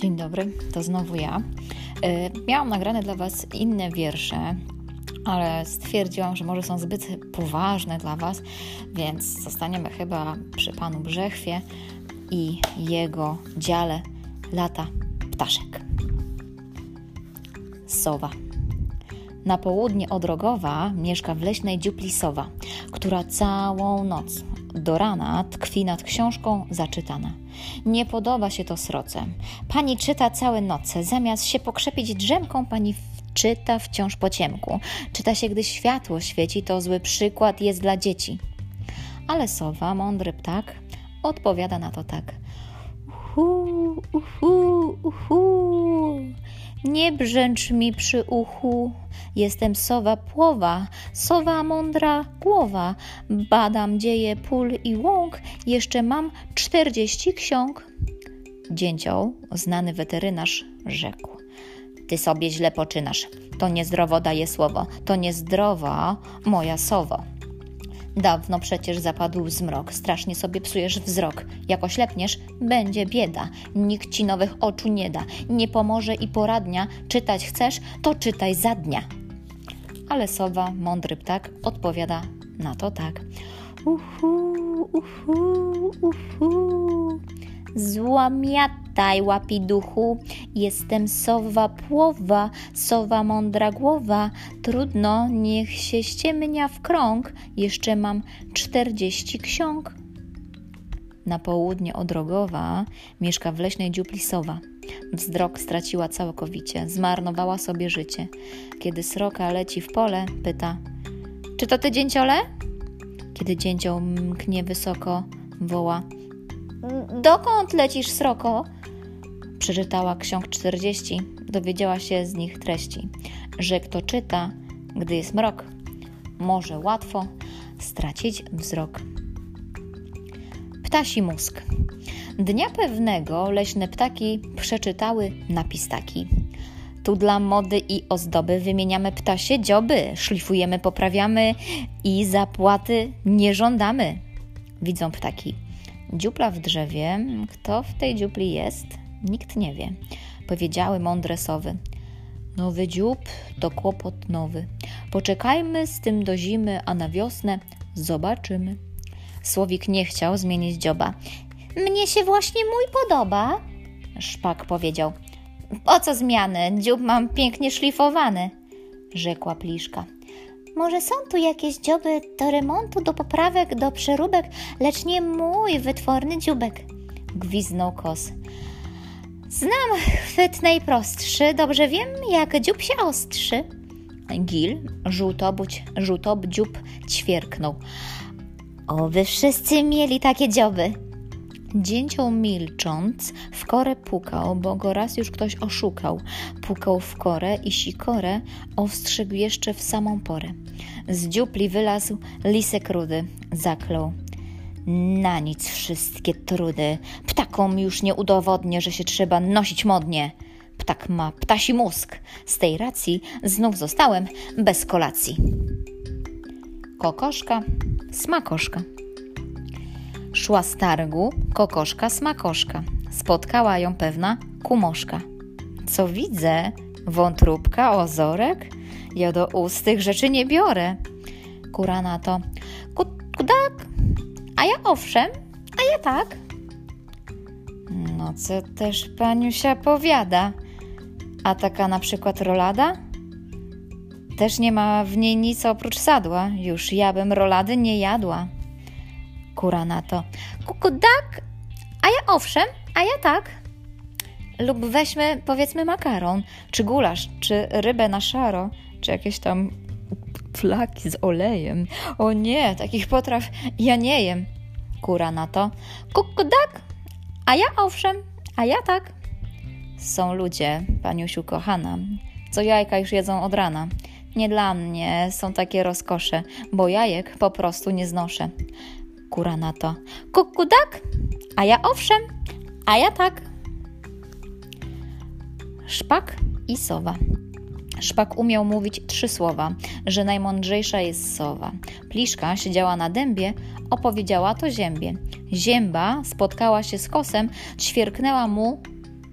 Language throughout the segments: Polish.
Dzień dobry, to znowu ja. E, miałam nagrane dla Was inne wiersze, ale stwierdziłam, że może są zbyt poważne dla Was, więc zostaniemy chyba przy Panu Brzechwie i jego dziale lata ptaszek. Sowa. Na południe od Rogowa mieszka w leśnej dziupli sowa, która całą noc do rana tkwi nad książką zaczytana. Nie podoba się to sroce. Pani czyta całe noce, zamiast się pokrzepić drzemką, pani czyta wciąż po ciemku. Czyta się, gdy światło świeci, to zły przykład jest dla dzieci. Ale sowa, mądry ptak, odpowiada na to tak. Uhu, uhu, uhu. Nie brzęcz mi przy uchu, jestem sowa płowa, sowa mądra głowa. Badam dzieje pól i łąk, jeszcze mam czterdzieści ksiąg. Dzięcioł, znany weterynarz, rzekł. Ty sobie źle poczynasz, to niezdrowo daje słowo, to niezdrowa moja sowo. Dawno przecież zapadł zmrok, strasznie sobie psujesz wzrok. Jak oślepniesz, będzie bieda. Nikt ci nowych oczu nie da. Nie pomoże i poradnia. Czytać chcesz, to czytaj za dnia. Ale sowa, mądry ptak, odpowiada na to tak. Uhu, uhu, uhu. Złamiataj, łapi duchu, jestem sowa płowa, sowa mądra głowa. Trudno, niech się ściemnia w krąg, jeszcze mam czterdzieści ksiąg. Na południe od Rogowa mieszka w leśnej dziupli sowa. Wzrok straciła całkowicie, zmarnowała sobie życie. Kiedy sroka leci w pole, pyta: Czy to ty dzięciole? Kiedy dzięcioł mknie wysoko, woła: Dokąd lecisz, sroko? Przeczytała ksiąg 40, dowiedziała się z nich treści, że kto czyta, gdy jest mrok, może łatwo stracić wzrok. Ptasi mózg. Dnia pewnego leśne ptaki przeczytały napis taki. Tu dla mody i ozdoby wymieniamy ptasie dzioby, szlifujemy, poprawiamy i zapłaty nie żądamy. Widzą ptaki Dziupla w drzewie, kto w tej dziupli jest, nikt nie wie. Powiedziały mądre sowy. Nowy dziób to kłopot nowy. Poczekajmy z tym do zimy, a na wiosnę zobaczymy. Słowik nie chciał zmienić dzioba. Mnie się właśnie mój podoba, szpak powiedział. O co zmiany? Dziób mam pięknie szlifowany, rzekła pliszka. Może są tu jakieś dzioby do remontu, do poprawek, do przeróbek, lecz nie mój wytworny dziubek, gwiznął kos. Znam chwyt najprostszy, dobrze wiem, jak dziób się ostrzy. Gil, żółtobudź, żółtob dziób ćwierknął. O, wy wszyscy mieli takie dzioby, Dzięcioł milcząc w korę pukał, bo go raz już ktoś oszukał. Pukał w korę i sikorę ostrzegł jeszcze w samą porę. Z dziupli wylazł lisek rudy, zaklął. Na nic wszystkie trudy. Ptakom już nie udowodnię, że się trzeba nosić modnie. Ptak ma ptasi mózg. Z tej racji znów zostałem bez kolacji. Kokoszka, smakoszka. Szła z targu kokoszka smakoszka. Spotkała ją pewna kumoszka. Co widzę? Wątróbka, ozorek? Ja do ust tych rzeczy nie biorę. Kura na to. Kudak, a ja owszem, a ja tak. No co też paniusia powiada? A taka na przykład rolada? Też nie ma w niej nic oprócz sadła. Już ja bym rolady nie jadła. Kura na to. Kukudak, a ja owszem, a ja tak. Lub weźmy, powiedzmy, makaron, czy gulasz, czy rybę na szaro, czy jakieś tam flaki z olejem. O nie, takich potraw ja nie jem. Kura na to. Kukudak, a ja owszem, a ja tak. Są ludzie, paniusiu kochana, co jajka już jedzą od rana. Nie dla mnie są takie rozkosze, bo jajek po prostu nie znoszę. Kura na to. Kukudak? A ja owszem, a ja tak. Szpak i sowa. Szpak umiał mówić trzy słowa, że najmądrzejsza jest sowa. Pliszka siedziała na dębie, opowiedziała to ziębie. Zięba spotkała się z kosem, ćwierknęła mu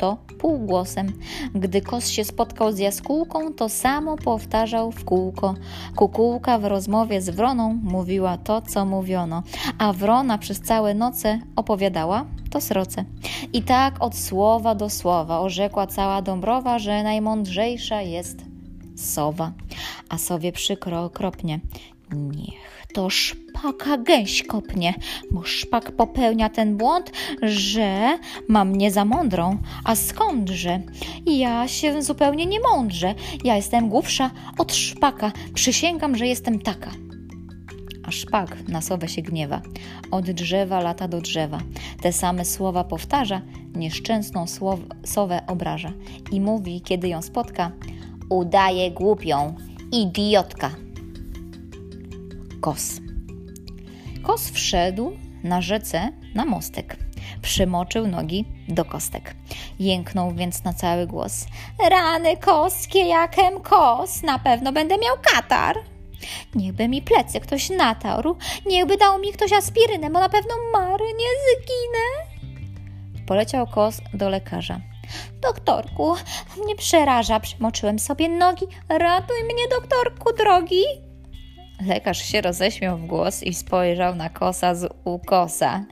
to półgłosem. Gdy kos się spotkał z jaskółką, to samo powtarzał w kółko. Kukułka w rozmowie z wroną mówiła to, co mówiono, a wrona przez całe noce opowiadała to sroce. I tak od słowa do słowa orzekła cała Dąbrowa, że najmądrzejsza jest sowa. A sowie przykro okropnie. Niech to szpaka gęś kopnie, bo szpak popełnia ten błąd, że ma mnie za mądrą. A skądże? Ja się zupełnie nie mądrze. Ja jestem głupsza od szpaka. Przysięgam, że jestem taka. A szpak na sowę się gniewa. Od drzewa lata do drzewa. Te same słowa powtarza, nieszczęsną sowę obraża. I mówi, kiedy ją spotka, udaje głupią, idiotka kos. Kos wszedł na rzece na mostek. Przymoczył nogi do kostek. Jęknął więc na cały głos. Rany koskie, jakem kos, na pewno będę miał katar. Niechby mi plecy ktoś natarł, niechby dał mi ktoś aspirynę, bo na pewno mary nie zginę. Poleciał kos do lekarza. Doktorku, mnie przeraża, przymoczyłem sobie nogi. Ratuj mnie, doktorku drogi. Lekarz się roześmiał w głos i spojrzał na kosa z ukosa.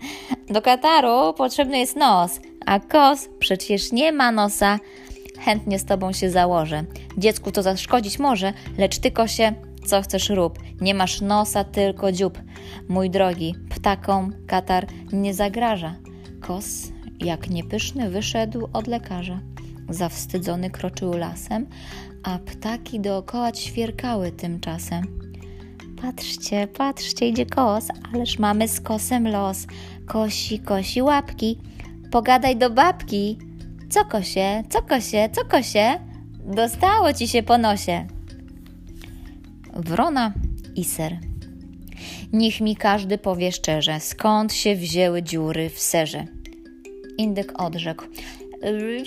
Do kataru potrzebny jest nos, a kos przecież nie ma nosa. Chętnie z tobą się założę. Dziecku to zaszkodzić może, lecz ty kosie, co chcesz rób. Nie masz nosa, tylko dziób. Mój drogi, ptakom katar nie zagraża. Kos, jak niepyszny, wyszedł od lekarza. Zawstydzony kroczył lasem, a ptaki dookoła ćwierkały tymczasem. Patrzcie, patrzcie, idzie kos, ależ mamy z kosem los. Kosi, kosi łapki, pogadaj do babki. Co kosie, co kosie, co kosie? Dostało ci się po nosie. Wrona i ser. Niech mi każdy powie szczerze, skąd się wzięły dziury w serze. Indyk odrzekł.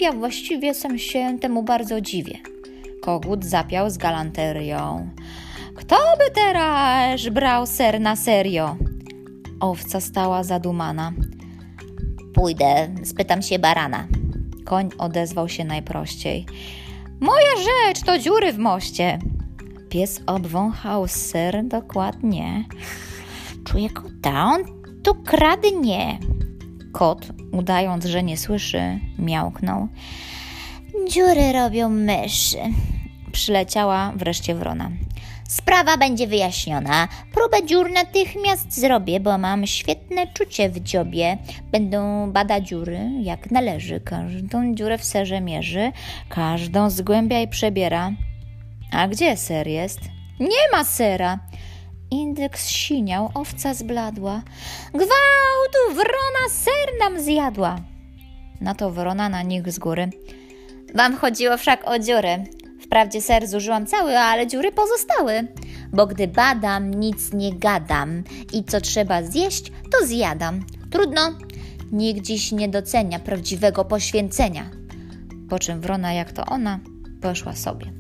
Ja właściwie sam się temu bardzo dziwię. Kogut zapiał z galanterią. Kto by teraz brał ser na serio? Owca stała zadumana. Pójdę, spytam się barana. Koń odezwał się najprościej. Moja rzecz to dziury w moście. Pies obwąchał ser dokładnie. Czuję kota, on tu kradnie. Kot, udając, że nie słyszy, miałknął. Dziury robią myszy. Przyleciała wreszcie wrona. Sprawa będzie wyjaśniona. Próbę dziur natychmiast zrobię, bo mam świetne czucie w dziobie. Będą bada dziury jak należy. Każdą dziurę w serze mierzy, każdą zgłębia i przebiera. A gdzie ser jest? Nie ma sera. Indeks siniał, owca zbladła. Gwałtu, wrona ser nam zjadła. Na to wrona na nich z góry. Wam chodziło wszak o dziury. Wprawdzie ser zużyłam cały, ale dziury pozostały. Bo gdy badam, nic nie gadam i co trzeba zjeść, to zjadam. Trudno, nikt dziś nie docenia prawdziwego poświęcenia. Po czym wrona, jak to ona, poszła sobie.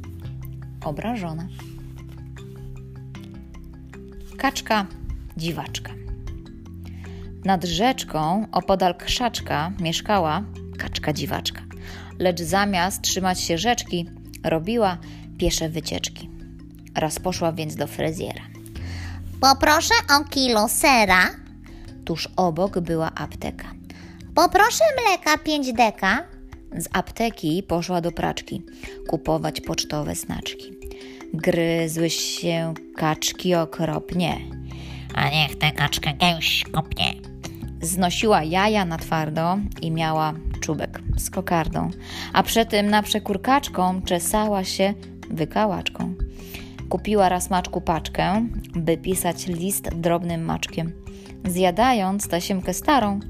Obrażona. Kaczka, dziwaczka. Nad rzeczką, opodal krzaczka, mieszkała kaczka dziwaczka. Lecz zamiast trzymać się rzeczki, robiła piesze wycieczki. Raz poszła więc do fryzjera. Poproszę o kilo sera. Tuż obok była apteka. Poproszę mleka 5 deka. Z apteki poszła do praczki kupować pocztowe znaczki. Gryzły się kaczki okropnie. A niech tę kaczkę gęś kopnie. Znosiła jaja na twardo i miała czubek z kokardą, a przy tym na przekurkaczką czesała się wykałaczką. Kupiła raz maczku paczkę, by pisać list drobnym maczkiem. Zjadając tasiemkę starą,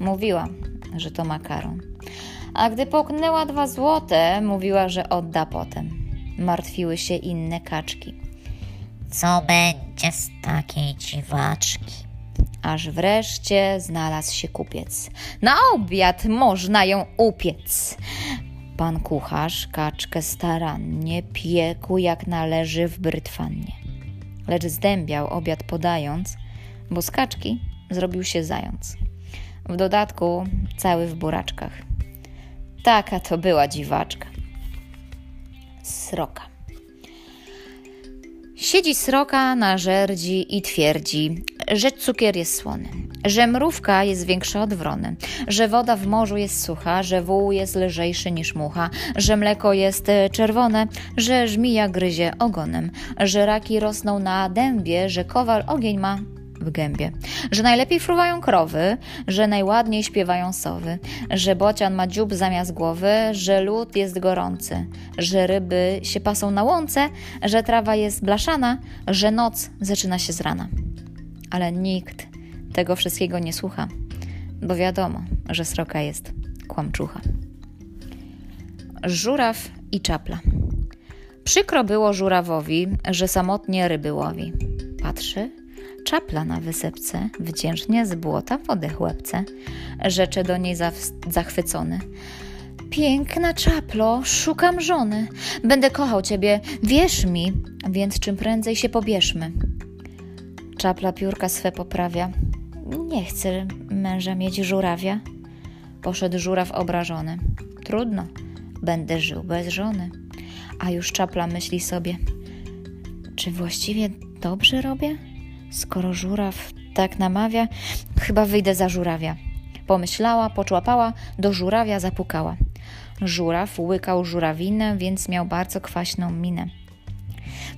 mówiła, że to makaron. A gdy poknęła dwa złote, mówiła, że odda potem. Martwiły się inne kaczki. Co będzie z takiej dziwaczki? Aż wreszcie znalazł się kupiec. Na obiad można ją upiec. Pan kucharz kaczkę starannie piekł jak należy w brytwannie. Lecz zdębiał obiad podając, bo z kaczki zrobił się zając. W dodatku cały w buraczkach. Taka to była dziwaczka. Sroka. Siedzi sroka na żerdzi i twierdzi, że cukier jest słony, że mrówka jest większa od wrony, że woda w morzu jest sucha, że wół jest lżejszy niż mucha, że mleko jest e, czerwone, że żmija gryzie ogonem, że raki rosną na dębie, że kowal ogień ma w gębie, że najlepiej fruwają krowy, że najładniej śpiewają sowy, że bocian ma dziób zamiast głowy, że lód jest gorący, że ryby się pasą na łące, że trawa jest blaszana, że noc zaczyna się z rana. Ale nikt tego wszystkiego nie słucha, bo wiadomo, że sroka jest kłamczucha. Żuraw i czapla. Przykro było żurawowi, że samotnie ryby łowi. Patrzy czapla na wysepce, wdzięcznie z błota wodę chłepce, rzecze do niej zachwycony. Piękna czaplo, szukam żony. Będę kochał ciebie, wierz mi, więc czym prędzej się pobierzmy. Czapla piórka swe poprawia. Nie chcę męża mieć żurawia. Poszedł żuraw obrażony. Trudno, będę żył bez żony. A już czapla myśli sobie, czy właściwie dobrze robię? Skoro żuraw tak namawia, chyba wyjdę za żurawia. Pomyślała, poczłapała, do żurawia zapukała. Żuraw łykał żurawinę, więc miał bardzo kwaśną minę.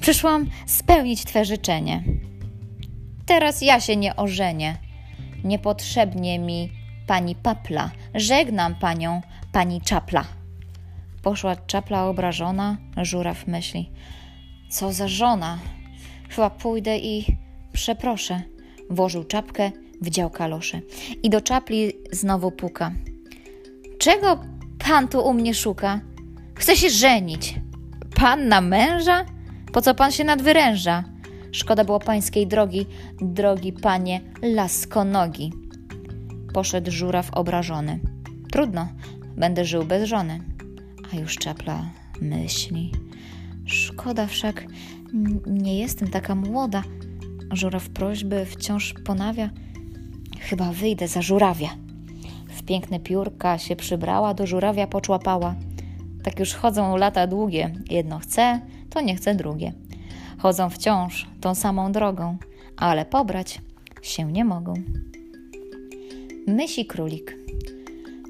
Przyszłam spełnić Twe życzenie. Teraz ja się nie ożenię. Niepotrzebnie mi pani papla. Żegnam panią, pani czapla. Poszła czapla obrażona, żuraw myśli. Co za żona? Chyba pójdę i Przeproszę. Włożył czapkę, wdział kalosze. I do czapli znowu puka. Czego pan tu u mnie szuka? Chce się żenić. Pan na męża? Po co pan się nadwyręża? Szkoda było pańskiej drogi, drogi panie laskonogi. Poszedł żuraw obrażony. Trudno, będę żył bez żony. A już czapla myśli. Szkoda wszak, nie jestem taka młoda, Żuraw prośby wciąż ponawia. Chyba wyjdę za żurawia. W piękne piórka się przybrała, do żurawia poczłapała. Tak już chodzą lata długie. Jedno chce, to nie chce drugie. Chodzą wciąż tą samą drogą, ale pobrać się nie mogą. Mysi królik.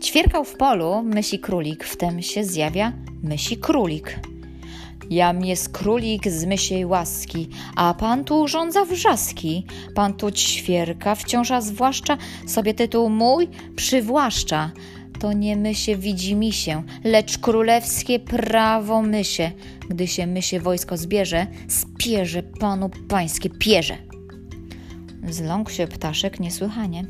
Ćwierkał w polu mysi królik, wtem się zjawia mysi królik. Jam jest królik z mysiej łaski, a pan tu urządza wrzaski. Pan tu ćwierka wciąż, a zwłaszcza sobie tytuł mój przywłaszcza. To nie mysie widzi mi się, lecz królewskie prawo mysie. Gdy się mysie wojsko zbierze, spierze panu pańskie pierze. Zląkł się ptaszek niesłychanie.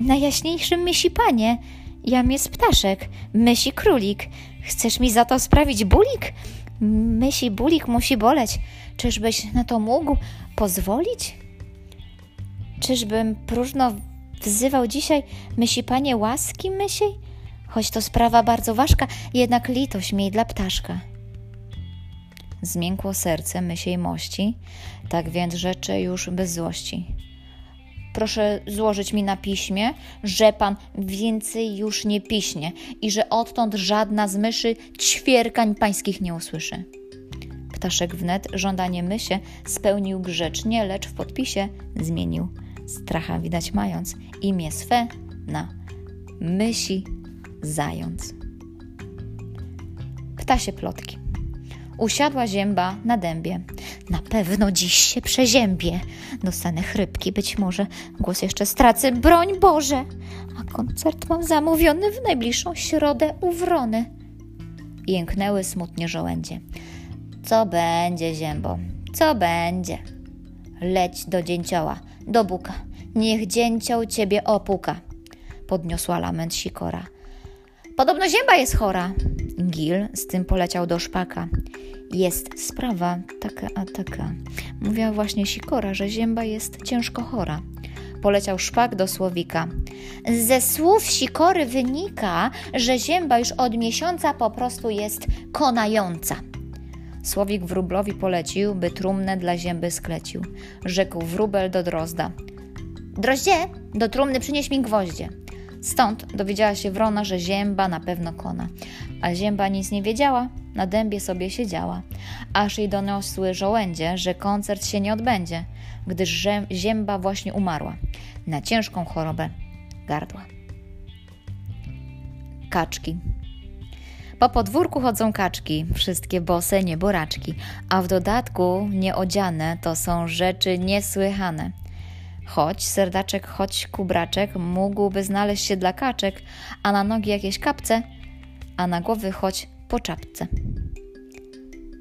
Najjaśniejszy mysi panie, jam jest ptaszek, mysi królik. Chcesz mi za to sprawić bulik? Myśli bulik musi boleć. Czyżbyś na to mógł pozwolić? Czyżbym próżno wzywał dzisiaj myśli panie łaski myśli? Choć to sprawa bardzo ważka, jednak litość miej dla ptaszka. Zmiękło serce myśli mości, tak więc rzeczy już bez złości. Proszę złożyć mi na piśmie, że pan więcej już nie piśnie i że odtąd żadna z myszy ćwierkań pańskich nie usłyszy. Ptaszek wnet żądanie mysie spełnił grzecznie, lecz w podpisie zmienił, stracha widać mając, imię swe na mysi zając. Ptasie plotki. Usiadła zięba na dębie. Na pewno dziś się przeziębię. Dostanę chrypki, być może głos jeszcze stracę. Broń Boże! A koncert mam zamówiony w najbliższą środę u Wrony. Jęknęły smutnie żołędzie. Co będzie, ziębo? Co będzie? Leć do dzięcioła, do buka. Niech dzięcioł ciebie opuka. Podniosła lament sikora. Podobno zięba jest chora. Gil z tym poleciał do szpaka. Jest sprawa taka a taka. Mówiła właśnie Sikora, że zięba jest ciężko chora. Poleciał szpak do słowika. Ze słów Sikory wynika, że zięba już od miesiąca po prostu jest konająca. Słowik wróblowi polecił, by trumnę dla zięby sklecił. Rzekł wróbel do drozda. Droździe, do trumny przynieś mi gwoździe. Stąd dowiedziała się wrona, że zięba na pewno kona. A zięba nic nie wiedziała, na dębie sobie siedziała. Aż jej doniosły żołędzie, że koncert się nie odbędzie, gdyż zięba właśnie umarła na ciężką chorobę gardła. Kaczki. Po podwórku chodzą kaczki, wszystkie bose nieboraczki, a w dodatku nieodziane to są rzeczy niesłychane. Choć serdaczek, choć kubraczek mógłby znaleźć się dla kaczek, a na nogi jakieś kapce, a na głowy choć po czapce.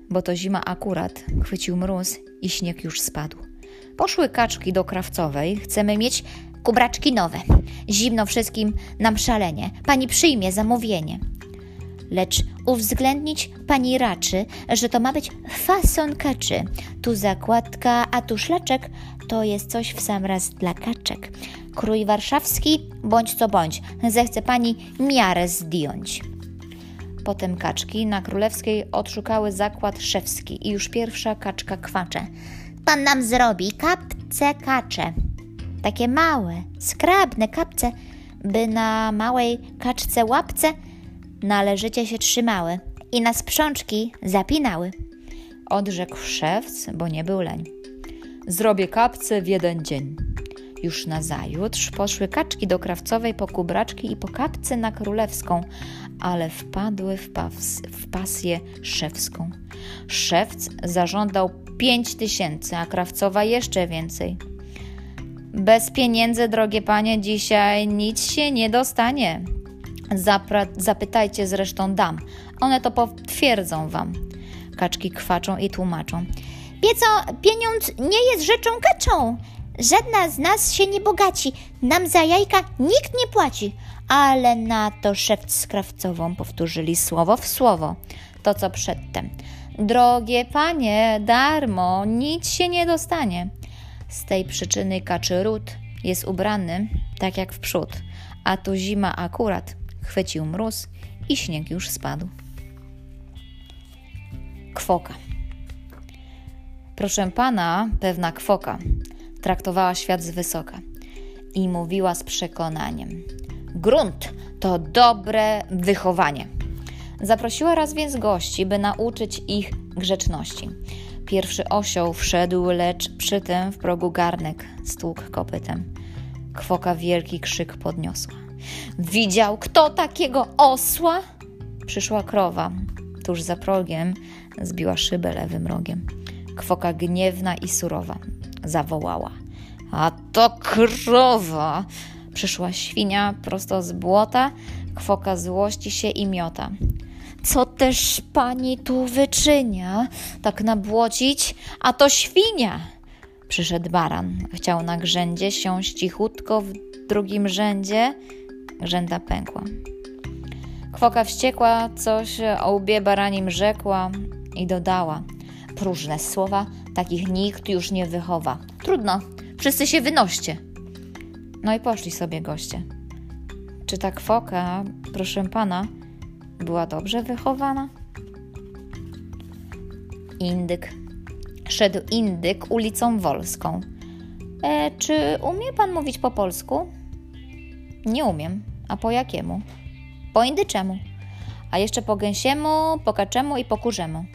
Bo to zima akurat, chwycił mróz i śnieg już spadł. Poszły kaczki do krawcowej, chcemy mieć kubraczki nowe. Zimno wszystkim nam szalenie, pani przyjmie zamówienie. Lecz uwzględnić pani raczy, że to ma być fason kaczy. Tu zakładka, a tu szlaczek, to jest coś w sam raz dla kaczek. Krój warszawski, bądź co bądź, zechce pani miarę zdjąć. Potem kaczki na królewskiej odszukały zakład szewski i już pierwsza kaczka kwacze. Pan nam zrobi kapce kacze. Takie małe, skrabne kapce, by na małej kaczce łapce należycie się trzymały i na sprzączki zapinały. Odrzekł szewc, bo nie był leń. Zrobię kapce w jeden dzień. Już na zajutrz poszły kaczki do krawcowej po kubraczki i po kapce na królewską, ale wpadły w, pas, w pasję szewską. Szewc zażądał pięć tysięcy, a krawcowa jeszcze więcej. Bez pieniędzy, drogie panie, dzisiaj nic się nie dostanie. Zapra- zapytajcie zresztą dam, one to potwierdzą wam. Kaczki kwaczą i tłumaczą. Pieco, pieniądz nie jest rzeczą kaczą. Żadna z nas się nie bogaci, nam za jajka nikt nie płaci. Ale na to szewc z krawcową powtórzyli słowo w słowo, to co przedtem. Drogie panie, darmo, nic się nie dostanie. Z tej przyczyny kaczy ród jest ubrany tak jak w przód, a tu zima akurat, chwycił mróz i śnieg już spadł. Kwoka. Proszę pana, pewna kwoka traktowała świat z wysoka i mówiła z przekonaniem: Grunt to dobre wychowanie. Zaprosiła raz więc gości, by nauczyć ich grzeczności. Pierwszy osioł wszedł, lecz przy tym w progu garnek stłukł kopytem. Kwoka wielki krzyk podniosła. Widział kto takiego osła? Przyszła krowa. Tuż za progiem zbiła szybę lewym rogiem. Kwoka gniewna i surowa zawołała. A to krowa! Przyszła świnia prosto z błota, kwoka złości się i miota. Co też pani tu wyczynia? Tak nabłocić, a to świnia! Przyszedł baran. Chciał na grzędzie siąść cichutko w drugim rzędzie. Grzęda pękła. Kwoka wściekła, coś o łbie baranim rzekła i dodała. Próżne słowa, takich nikt już nie wychowa. Trudno, wszyscy się wynoście. No i poszli sobie goście. Czy ta kwoka, proszę pana, była dobrze wychowana? Indyk. Szedł indyk ulicą Wolską. E, czy umie pan mówić po polsku? Nie umiem. A po jakiemu? Po indyczemu. A jeszcze po gęsiemu, po kaczemu i po kurzemu.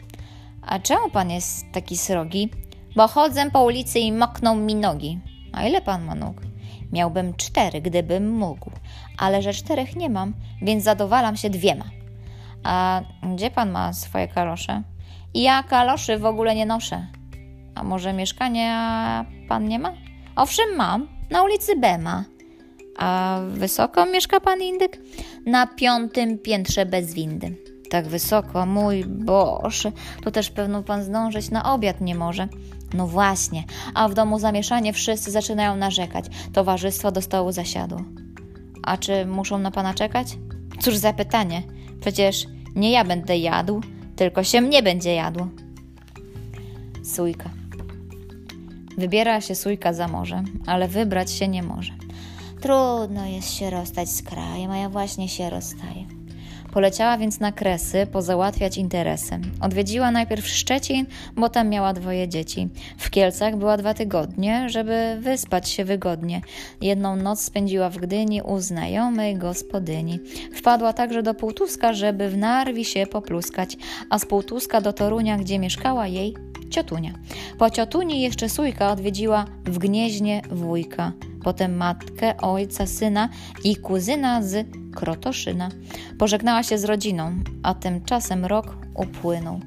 A czemu pan jest taki srogi? Bo chodzę po ulicy i mokną mi nogi. A ile pan ma nóg? Miałbym cztery, gdybym mógł, ale że czterech nie mam, więc zadowalam się dwiema. A gdzie pan ma swoje kalosze? Ja kaloszy w ogóle nie noszę. A może mieszkania pan nie ma? Owszem, mam. Na ulicy Bema. A wysoko mieszka pan indyk? Na piątym piętrze bez windy. Tak wysoko, mój Boże, to też pewno pan zdążyć na obiad nie może. No właśnie, a w domu zamieszanie wszyscy zaczynają narzekać. Towarzystwo do stołu zasiadło. A czy muszą na pana czekać? Cóż za pytanie. Przecież nie ja będę jadł, tylko się mnie będzie jadło. Sójka. Wybiera się sójka za morze, ale wybrać się nie może. Trudno jest się rozstać z krajem, a ja właśnie się rozstaję. Poleciała więc na Kresy pozałatwiać interesy. Odwiedziła najpierw Szczecin, bo tam miała dwoje dzieci. W Kielcach była dwa tygodnie, żeby wyspać się wygodnie. Jedną noc spędziła w Gdyni u znajomej gospodyni. Wpadła także do Półtuska, żeby w Narwi się popluskać, a z Półtuska do Torunia, gdzie mieszkała jej ciotunia. Po ciotuni jeszcze sójka odwiedziła w Gnieźnie wujka, potem matkę, ojca, syna i kuzyna z Krotoszyna. Pożegnała się z rodziną, a tymczasem rok upłynął.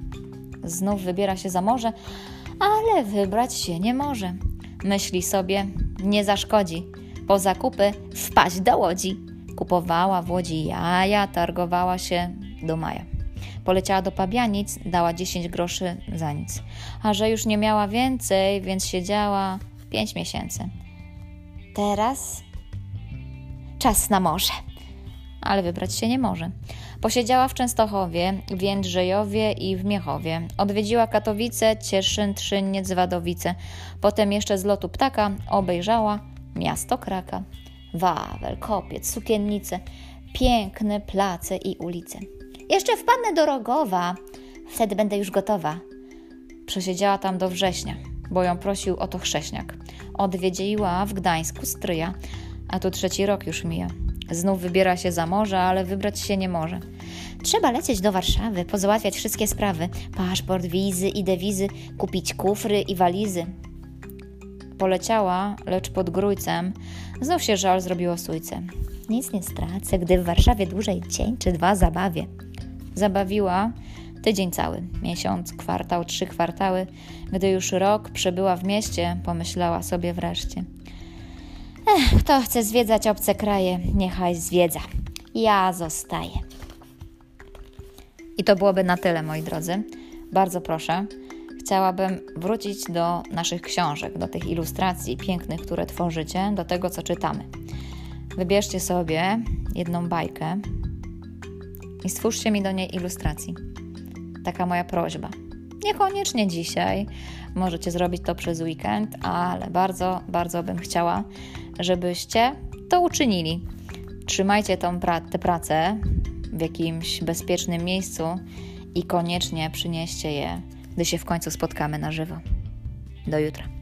Znów wybiera się za morze, ale wybrać się nie może. Myśli sobie, nie zaszkodzi. Po zakupy wpaść do łodzi. Kupowała w łodzi jaja, targowała się do maja. Poleciała do Pabianic, dała 10 groszy za nic. A że już nie miała więcej, więc siedziała 5 miesięcy. Teraz czas na morze. Ale wybrać się nie może. Posiedziała w Częstochowie, w Jędrzejowie i w Miechowie. Odwiedziła Katowice, Cieszyn, Trzyniec, Wadowice. Potem jeszcze z lotu ptaka obejrzała miasto Kraka. Wawel, Kopiec, Sukiennice, piękne place i ulice. Jeszcze wpadnę do Rogowa. Wtedy będę już gotowa. Przesiedziała tam do września, bo ją prosił o to chrześniak. Odwiedziła w Gdańsku stryja, a tu trzeci rok już mija. Znów wybiera się za morze, ale wybrać się nie może. Trzeba lecieć do Warszawy, pozałatwiać wszystkie sprawy. Paszport, wizy i dewizy, kupić kufry i walizy. Poleciała, lecz pod Grójcem znów się żal zrobiło sójce. Nic nie stracę, gdy w Warszawie dłużej dzień czy dwa zabawię. Zabawiła tydzień cały, miesiąc, kwartał, trzy kwartały. Gdy już rok przebyła w mieście, pomyślała sobie wreszcie. Ech, kto chce zwiedzać obce kraje, niechaj zwiedza. Ja zostaję. I to byłoby na tyle, moi drodzy. Bardzo proszę. Chciałabym wrócić do naszych książek, do tych ilustracji pięknych, które tworzycie, do tego, co czytamy. Wybierzcie sobie jedną bajkę i stwórzcie mi do niej ilustracji. Taka moja prośba. Niekoniecznie dzisiaj, możecie zrobić to przez weekend, ale bardzo, bardzo bym chciała, żebyście to uczynili. Trzymajcie tą pra tę pracę w jakimś bezpiecznym miejscu i koniecznie przynieście je, gdy się w końcu spotkamy na żywo. Do jutra.